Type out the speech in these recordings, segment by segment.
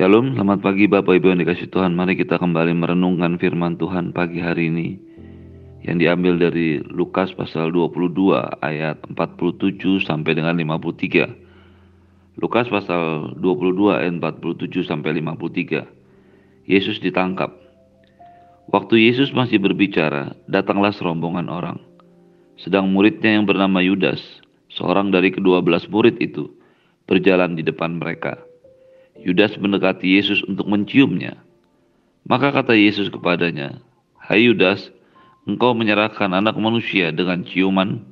Shalom, selamat pagi Bapak Ibu yang dikasih Tuhan. Mari kita kembali merenungkan firman Tuhan pagi hari ini yang diambil dari Lukas pasal 22 ayat 47 sampai dengan 53. Lukas pasal 22 ayat 47 sampai 53. Yesus ditangkap. Waktu Yesus masih berbicara, datanglah serombongan orang. Sedang muridnya yang bernama Yudas, seorang dari kedua belas murid itu, berjalan di depan mereka Yudas mendekati Yesus untuk menciumnya. Maka kata Yesus kepadanya, Hai Yudas, engkau menyerahkan anak manusia dengan ciuman?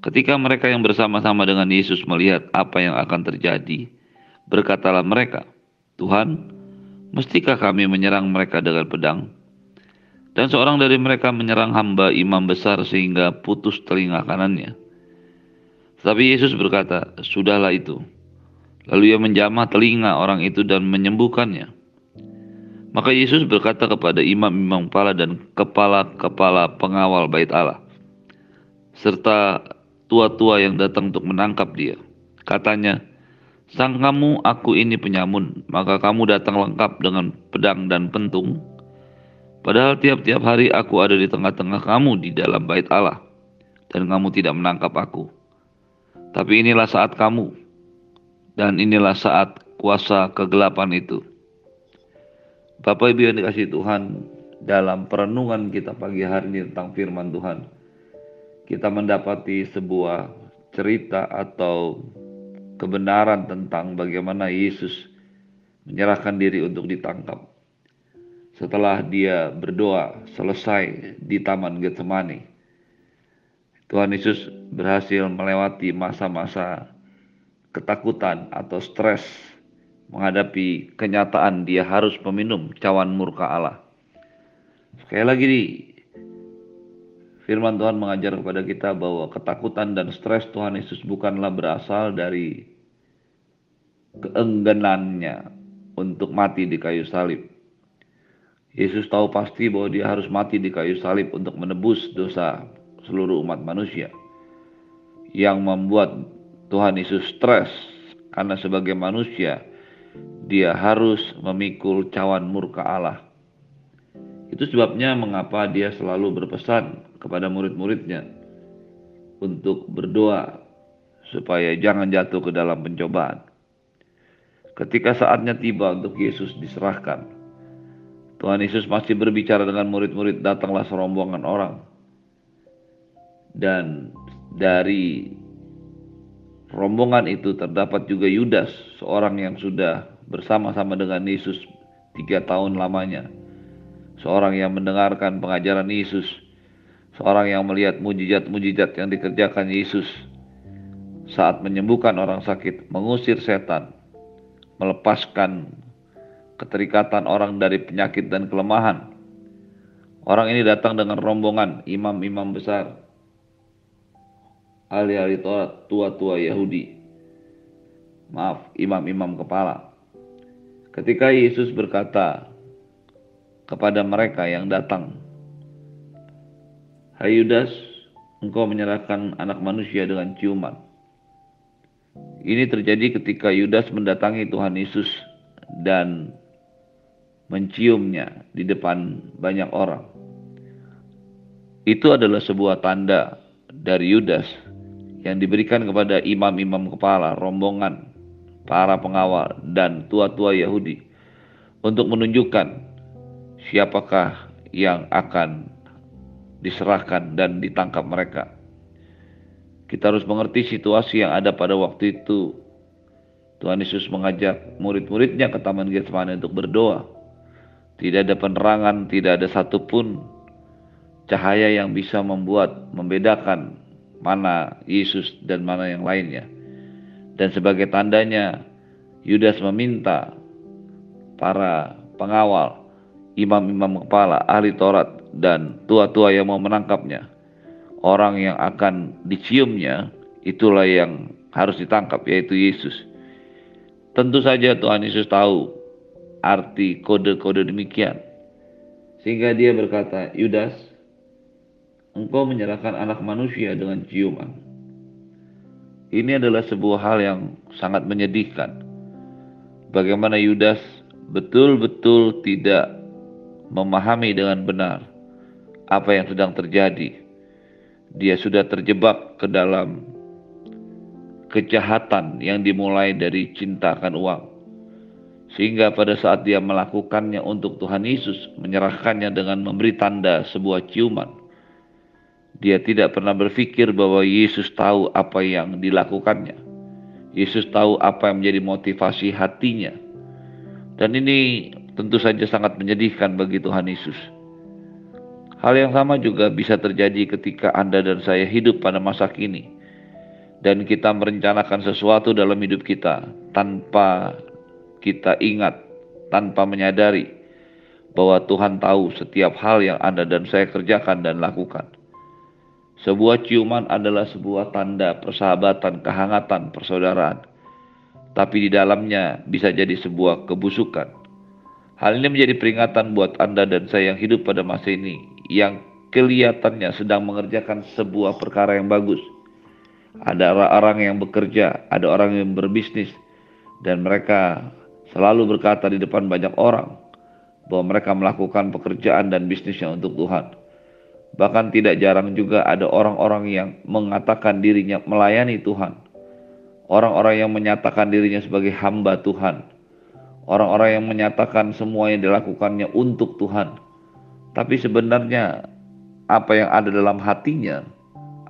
Ketika mereka yang bersama-sama dengan Yesus melihat apa yang akan terjadi, berkatalah mereka, Tuhan, mestikah kami menyerang mereka dengan pedang? Dan seorang dari mereka menyerang hamba imam besar sehingga putus telinga kanannya. Tetapi Yesus berkata, Sudahlah itu, Lalu ia menjamah telinga orang itu dan menyembuhkannya. Maka Yesus berkata kepada imam-imam kepala dan kepala-kepala pengawal bait Allah, serta tua-tua yang datang untuk menangkap dia. Katanya, Sang kamu aku ini penyamun, maka kamu datang lengkap dengan pedang dan pentung. Padahal tiap-tiap hari aku ada di tengah-tengah kamu di dalam bait Allah, dan kamu tidak menangkap aku. Tapi inilah saat kamu, dan inilah saat kuasa kegelapan itu. Bapak Ibu yang dikasih Tuhan, dalam perenungan kita pagi hari ini tentang firman Tuhan, kita mendapati sebuah cerita atau kebenaran tentang bagaimana Yesus menyerahkan diri untuk ditangkap. Setelah dia berdoa selesai di Taman Getsemani, Tuhan Yesus berhasil melewati masa-masa ketakutan atau stres menghadapi kenyataan dia harus meminum cawan murka Allah. Sekali lagi di firman Tuhan mengajar kepada kita bahwa ketakutan dan stres Tuhan Yesus bukanlah berasal dari keengganannya untuk mati di kayu salib. Yesus tahu pasti bahwa dia harus mati di kayu salib untuk menebus dosa seluruh umat manusia. Yang membuat Tuhan Yesus stres karena sebagai manusia dia harus memikul cawan murka Allah. Itu sebabnya mengapa dia selalu berpesan kepada murid-muridnya untuk berdoa supaya jangan jatuh ke dalam pencobaan. Ketika saatnya tiba untuk Yesus diserahkan, Tuhan Yesus masih berbicara dengan murid-murid, datanglah serombongan orang. Dan dari rombongan itu terdapat juga Yudas, seorang yang sudah bersama-sama dengan Yesus tiga tahun lamanya. Seorang yang mendengarkan pengajaran Yesus, seorang yang melihat mujizat-mujizat yang dikerjakan Yesus saat menyembuhkan orang sakit, mengusir setan, melepaskan keterikatan orang dari penyakit dan kelemahan. Orang ini datang dengan rombongan imam-imam besar, ahli-ahli Taurat, tua-tua Yahudi. Maaf, imam-imam kepala. Ketika Yesus berkata kepada mereka yang datang, Hai Yudas, engkau menyerahkan anak manusia dengan ciuman. Ini terjadi ketika Yudas mendatangi Tuhan Yesus dan menciumnya di depan banyak orang. Itu adalah sebuah tanda dari Yudas yang diberikan kepada imam-imam kepala, rombongan, para pengawal, dan tua-tua Yahudi untuk menunjukkan siapakah yang akan diserahkan dan ditangkap mereka. Kita harus mengerti situasi yang ada pada waktu itu. Tuhan Yesus mengajak murid-muridnya ke Taman Getsemani untuk berdoa. Tidak ada penerangan, tidak ada satupun cahaya yang bisa membuat membedakan mana Yesus dan mana yang lainnya. Dan sebagai tandanya, Yudas meminta para pengawal, imam-imam kepala, ahli Taurat, dan tua-tua yang mau menangkapnya. Orang yang akan diciumnya, itulah yang harus ditangkap, yaitu Yesus. Tentu saja Tuhan Yesus tahu arti kode-kode demikian. Sehingga dia berkata, Yudas, engkau menyerahkan anak manusia dengan ciuman. Ini adalah sebuah hal yang sangat menyedihkan. bagaimana Yudas betul-betul tidak memahami dengan benar apa yang sedang terjadi. Dia sudah terjebak ke dalam kejahatan yang dimulai dari cinta akan uang. Sehingga pada saat dia melakukannya untuk Tuhan Yesus, menyerahkannya dengan memberi tanda sebuah ciuman. Dia tidak pernah berpikir bahwa Yesus tahu apa yang dilakukannya. Yesus tahu apa yang menjadi motivasi hatinya. Dan ini tentu saja sangat menyedihkan bagi Tuhan Yesus. Hal yang sama juga bisa terjadi ketika Anda dan saya hidup pada masa kini dan kita merencanakan sesuatu dalam hidup kita tanpa kita ingat, tanpa menyadari bahwa Tuhan tahu setiap hal yang Anda dan saya kerjakan dan lakukan. Sebuah ciuman adalah sebuah tanda persahabatan, kehangatan, persaudaraan. Tapi di dalamnya bisa jadi sebuah kebusukan. Hal ini menjadi peringatan buat Anda dan saya yang hidup pada masa ini, yang kelihatannya sedang mengerjakan sebuah perkara yang bagus – ada orang yang bekerja, ada orang yang berbisnis, dan mereka selalu berkata di depan banyak orang bahwa mereka melakukan pekerjaan dan bisnisnya untuk Tuhan. Bahkan tidak jarang juga ada orang-orang yang mengatakan dirinya melayani Tuhan. Orang-orang yang menyatakan dirinya sebagai hamba Tuhan. Orang-orang yang menyatakan semua yang dilakukannya untuk Tuhan. Tapi sebenarnya apa yang ada dalam hatinya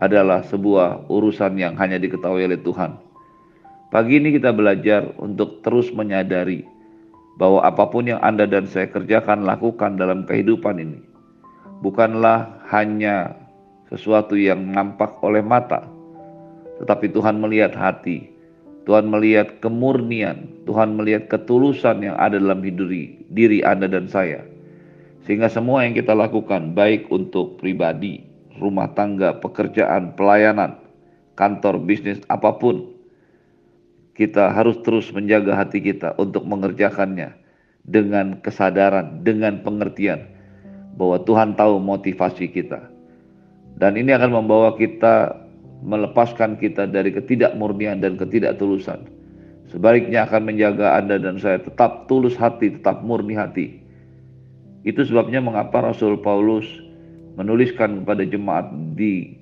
adalah sebuah urusan yang hanya diketahui oleh Tuhan. Pagi ini kita belajar untuk terus menyadari bahwa apa pun yang Anda dan saya kerjakan, lakukan dalam kehidupan ini, bukanlah hanya sesuatu yang nampak oleh mata, tetapi Tuhan melihat hati, Tuhan melihat kemurnian, Tuhan melihat ketulusan yang ada dalam diri, diri Anda dan saya. Sehingga semua yang kita lakukan, baik untuk pribadi, rumah tangga, pekerjaan, pelayanan, kantor, bisnis, apa pun. Kita harus terus menjaga hati kita untuk mengerjakannya dengan kesadaran, dengan pengertian bahwa Tuhan tahu motivasi kita. Dan ini akan membawa kita melepaskan kita dari ketidakmurnian dan ketidaktulusan. Sebaliknya akan menjaga Anda dan saya tetap tulus hati, tetap murni hati. Itu sebabnya mengapa Rasul Paulus menuliskan kepada jemaat di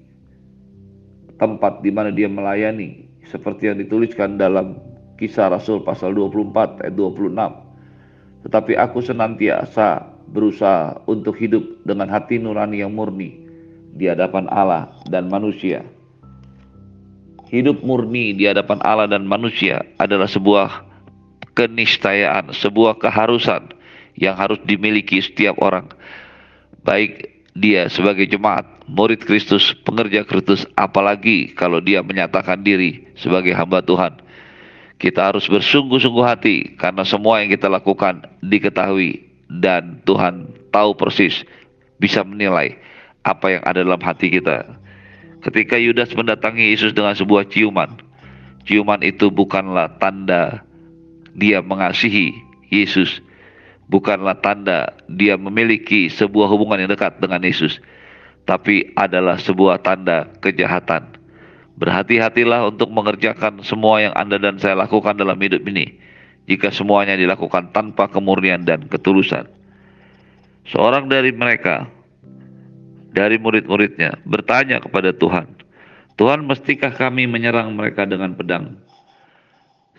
tempat di mana dia melayani seperti yang dituliskan dalam kisah Rasul pasal 24 ayat 26 tetapi aku senantiasa berusaha untuk hidup dengan hati nurani yang murni di hadapan Allah dan manusia hidup murni di hadapan Allah dan manusia adalah sebuah keniscayaan, sebuah keharusan yang harus dimiliki setiap orang baik dia sebagai jemaat, murid Kristus, pengerja Kristus, apalagi kalau dia menyatakan diri sebagai hamba Tuhan. Kita harus bersungguh-sungguh hati karena semua yang kita lakukan diketahui dan Tuhan tahu persis bisa menilai apa yang ada dalam hati kita. Ketika Yudas mendatangi Yesus dengan sebuah ciuman, ciuman itu bukanlah tanda dia mengasihi Yesus, bukanlah tanda dia memiliki sebuah hubungan yang dekat dengan Yesus, tapi adalah sebuah tanda kejahatan. Berhati-hatilah untuk mengerjakan semua yang Anda dan saya lakukan dalam hidup ini, jika semuanya dilakukan tanpa kemurnian dan ketulusan. Seorang dari mereka, dari murid-muridnya, bertanya kepada Tuhan, Tuhan, mestikah kami menyerang mereka dengan pedang?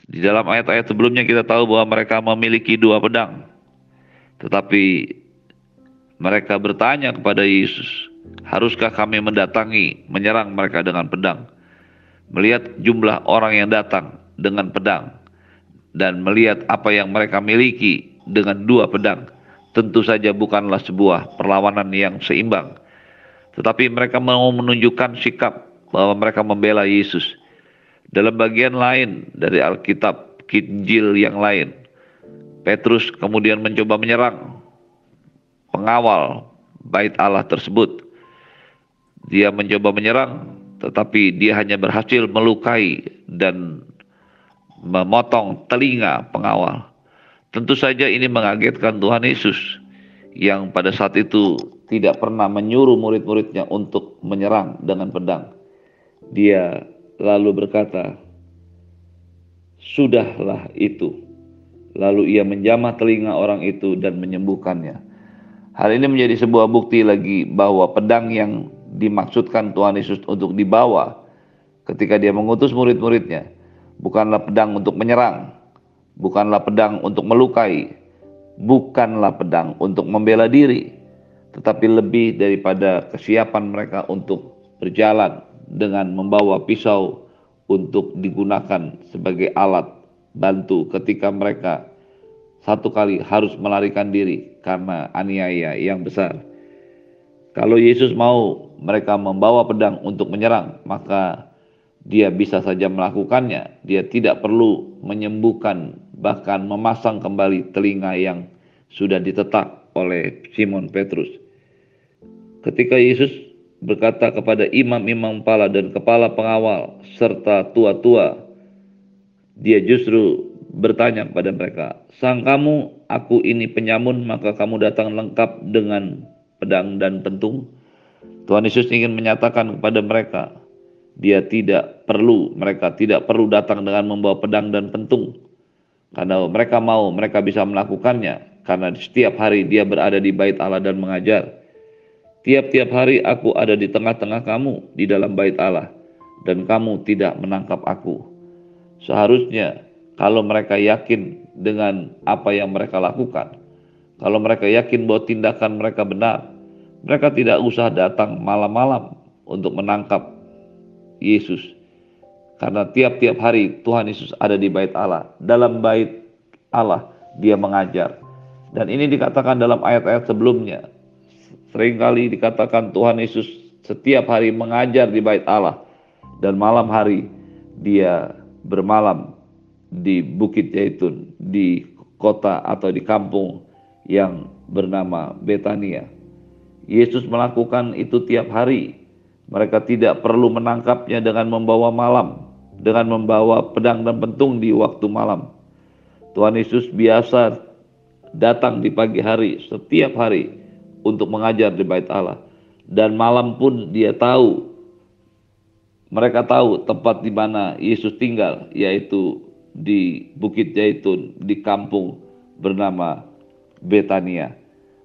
Di dalam ayat-ayat sebelumnya kita tahu bahwa mereka memiliki dua pedang. Tetapi mereka bertanya kepada Yesus, haruskah kami mendatangi, menyerang mereka dengan pedang? Melihat jumlah orang yang datang dengan pedang dan melihat apa yang mereka miliki dengan dua pedang, tentu saja bukanlah sebuah perlawanan yang seimbang. Tetapi mereka mau menunjukkan sikap bahwa mereka membela Yesus. Dalam bagian lain dari Alkitab, Kinjil yang lain, Petrus kemudian mencoba menyerang pengawal bait Allah tersebut. Dia mencoba menyerang, tetapi dia hanya berhasil melukai dan memotong telinga pengawal. Tentu saja ini mengagetkan Tuhan Yesus yang pada saat itu tidak pernah menyuruh murid-muridnya untuk menyerang dengan pedang. Dia lalu berkata, "Sudahlah itu." Lalu ia menjamah telinga orang itu dan menyembuhkannya. Hal ini menjadi sebuah bukti lagi bahwa pedang yang dimaksudkan Tuhan Yesus untuk dibawa ketika dia mengutus murid-muridnya bukanlah pedang untuk menyerang, bukanlah pedang untuk melukai, bukanlah pedang untuk membela diri, tetapi lebih daripada kesiapan mereka untuk berjalan dengan membawa pisau untuk digunakan sebagai alat bantu ketika mereka satu kali harus melarikan diri karena aniaya yang besar. Kalau Yesus mau mereka membawa pedang untuk menyerang, maka dia bisa saja melakukannya. Dia tidak perlu menyembuhkan, bahkan memasang kembali telinga yang sudah ditetak oleh Simon Petrus. Ketika Yesus berkata kepada imam-imam kepala dan kepala pengawal serta tua-tua, dia justru bertanya kepada mereka, Sang kamu, aku ini penyamun, maka kamu datang lengkap dengan pedang dan pentung. Tuhan Yesus ingin menyatakan kepada mereka, dia tidak perlu, mereka tidak perlu datang dengan membawa pedang dan pentung. Karena mereka mau, mereka bisa melakukannya. Karena setiap hari dia berada di bait Allah dan mengajar. Tiap-tiap hari aku ada di tengah-tengah kamu di dalam bait Allah dan kamu tidak menangkap aku. Seharusnya kalau mereka yakin dengan apa yang mereka lakukan, kalau mereka yakin bahwa tindakan mereka benar, mereka tidak usah datang malam-malam untuk menangkap Yesus. Karena tiap-tiap hari Tuhan Yesus ada di bait Allah. Dalam bait Allah dia mengajar. Dan ini dikatakan dalam ayat-ayat sebelumnya Seringkali dikatakan Tuhan Yesus setiap hari mengajar di bait Allah dan malam hari dia bermalam di Bukit Zaitun di kota atau di kampung yang bernama Betania. Yesus melakukan itu tiap hari. Mereka tidak perlu menangkapnya dengan membawa malam, dengan membawa pedang dan pentung di waktu malam. Tuhan Yesus biasa datang di pagi hari, setiap hari untuk mengajar di bait Allah. Dan malam pun dia tahu, mereka tahu tempat di mana Yesus tinggal, yaitu di Bukit Zaitun, di kampung bernama Betania.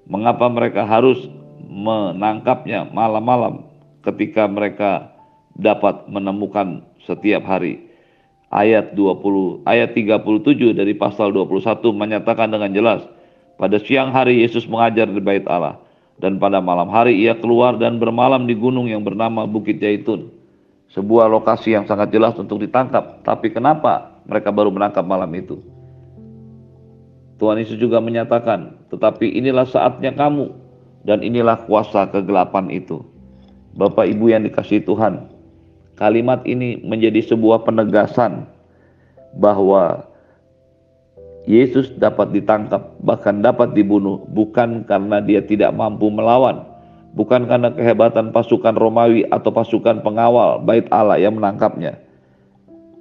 Mengapa mereka harus menangkapnya malam-malam ketika mereka dapat menemukan setiap hari? Ayat 20 ayat 37 dari pasal 21 menyatakan dengan jelas pada siang hari Yesus mengajar di bait Allah dan pada malam hari ia keluar dan bermalam di gunung yang bernama Bukit Zaitun. Sebuah lokasi yang sangat jelas untuk ditangkap. Tapi kenapa mereka baru menangkap malam itu? Tuhan Yesus juga menyatakan, tetapi inilah saatnya kamu dan inilah kuasa kegelapan itu. Bapak Ibu yang dikasih Tuhan, kalimat ini menjadi sebuah penegasan bahwa Yesus dapat ditangkap, bahkan dapat dibunuh, bukan karena dia tidak mampu melawan, bukan karena kehebatan pasukan Romawi atau pasukan pengawal bait Allah yang menangkapnya,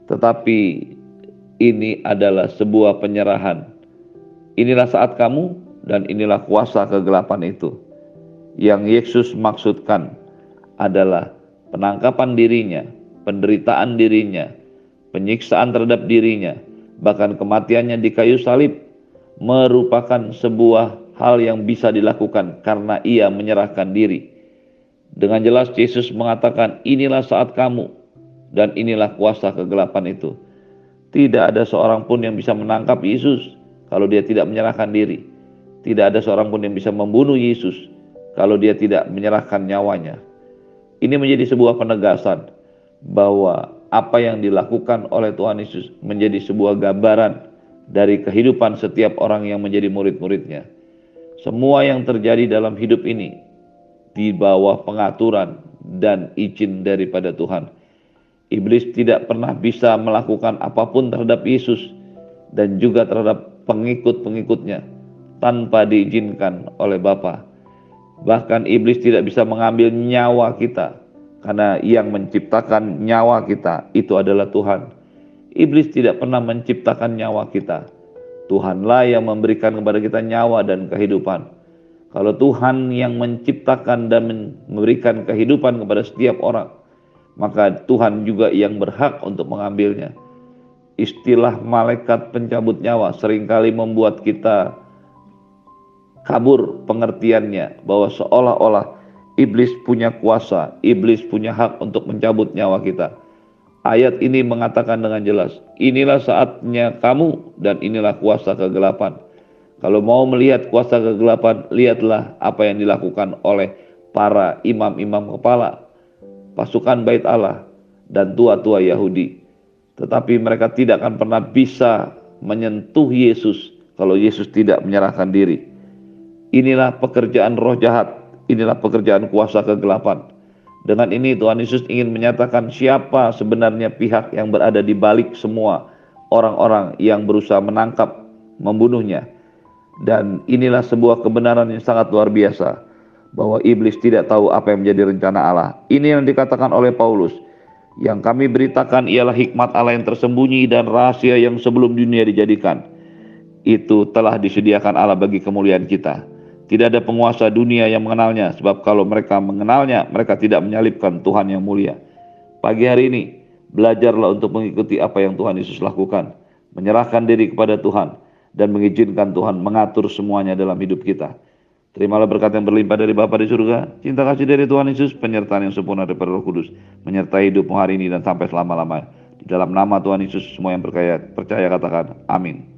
tetapi ini adalah sebuah penyerahan. Inilah saat kamu, dan inilah kuasa kegelapan itu. Yang Yesus maksudkan adalah penangkapan dirinya, penderitaan dirinya, penyiksaan terhadap dirinya bahkan kematiannya di kayu salib merupakan sebuah hal yang bisa dilakukan karena ia menyerahkan diri. Dengan jelas Yesus mengatakan, "Inilah saat kamu dan inilah kuasa kegelapan itu." Tidak ada seorang pun yang bisa menangkap Yesus kalau dia tidak menyerahkan diri. Tidak ada seorang pun yang bisa membunuh Yesus kalau dia tidak menyerahkan nyawanya. Ini menjadi sebuah penegasan bahwa apa yang dilakukan oleh Tuhan Yesus menjadi sebuah gambaran dari kehidupan setiap orang yang menjadi murid-muridnya. Semua yang terjadi dalam hidup ini di bawah pengaturan dan izin daripada Tuhan. Iblis tidak pernah bisa melakukan apa pun terhadap Yesus dan juga terhadap pengikut-pengikutnya tanpa diizinkan oleh Bapa. Bahkan iblis tidak bisa mengambil nyawa kita karena yang menciptakan nyawa kita itu adalah Tuhan. Iblis tidak pernah menciptakan nyawa kita. Tuhanlah yang memberikan kepada kita nyawa dan kehidupan. Kalau Tuhan yang menciptakan dan memberikan kehidupan kepada setiap orang, maka Tuhan juga yang berhak untuk mengambilnya. istilah malaikat pencabut nyawa sering kali membuat kita kabur pengertiannya bahwa seolah-olah iblis punya kuasa, iblis punya hak untuk mencabut nyawa kita. Ayat ini mengatakan dengan jelas, inilah saatnya kamu dan inilah kuasa kegelapan. Kalau mau melihat kuasa kegelapan, lihatlah apa yang dilakukan oleh para imam-imam kepala, pasukan bait Allah, dan tua-tua Yahudi. Tetapi mereka tidak akan pernah bisa menyentuh Yesus kalau Yesus tidak menyerahkan diri. Inilah pekerjaan roh jahat, inilah pekerjaan kuasa kegelapan. Dengan ini Tuhan Yesus ingin menyatakan siapa sebenarnya pihak yang berada di balik semua orang-orang yang berusaha menangkap, membunuhnya. Dan inilah sebuah kebenaran yang sangat luar biasa bahwa iblis tidak tahu apa yang menjadi rencana Allah. Ini yang dikatakan oleh Paulus. Yang kami beritakan ialah hikmat Allah yang tersembunyi dan rahasia yang sebelum dunia dijadikan. Itu telah disediakan Allah bagi kemuliaan kita. Tidak ada penguasa dunia yang mengenalnya, sebab kalau mereka mengenalnya, mereka tidak menyalibkan Tuhan yang mulia. Pagi hari ini, belajarlah untuk mengikuti apa yang Tuhan Yesus lakukan. Menyerahkan diri kepada Tuhan dan mengizinkan Tuhan mengatur semuanya dalam hidup kita. Terimalah berkat yang berlimpah dari Bapa di surga, cinta kasih dari Tuhan Yesus, penyertaan yang sempurna dari Roh Kudus, menyertai hidupmu hari ini dan sampai selama-lamanya. Di dalam nama Tuhan Yesus, semua yang percaya, percaya katakan, amin.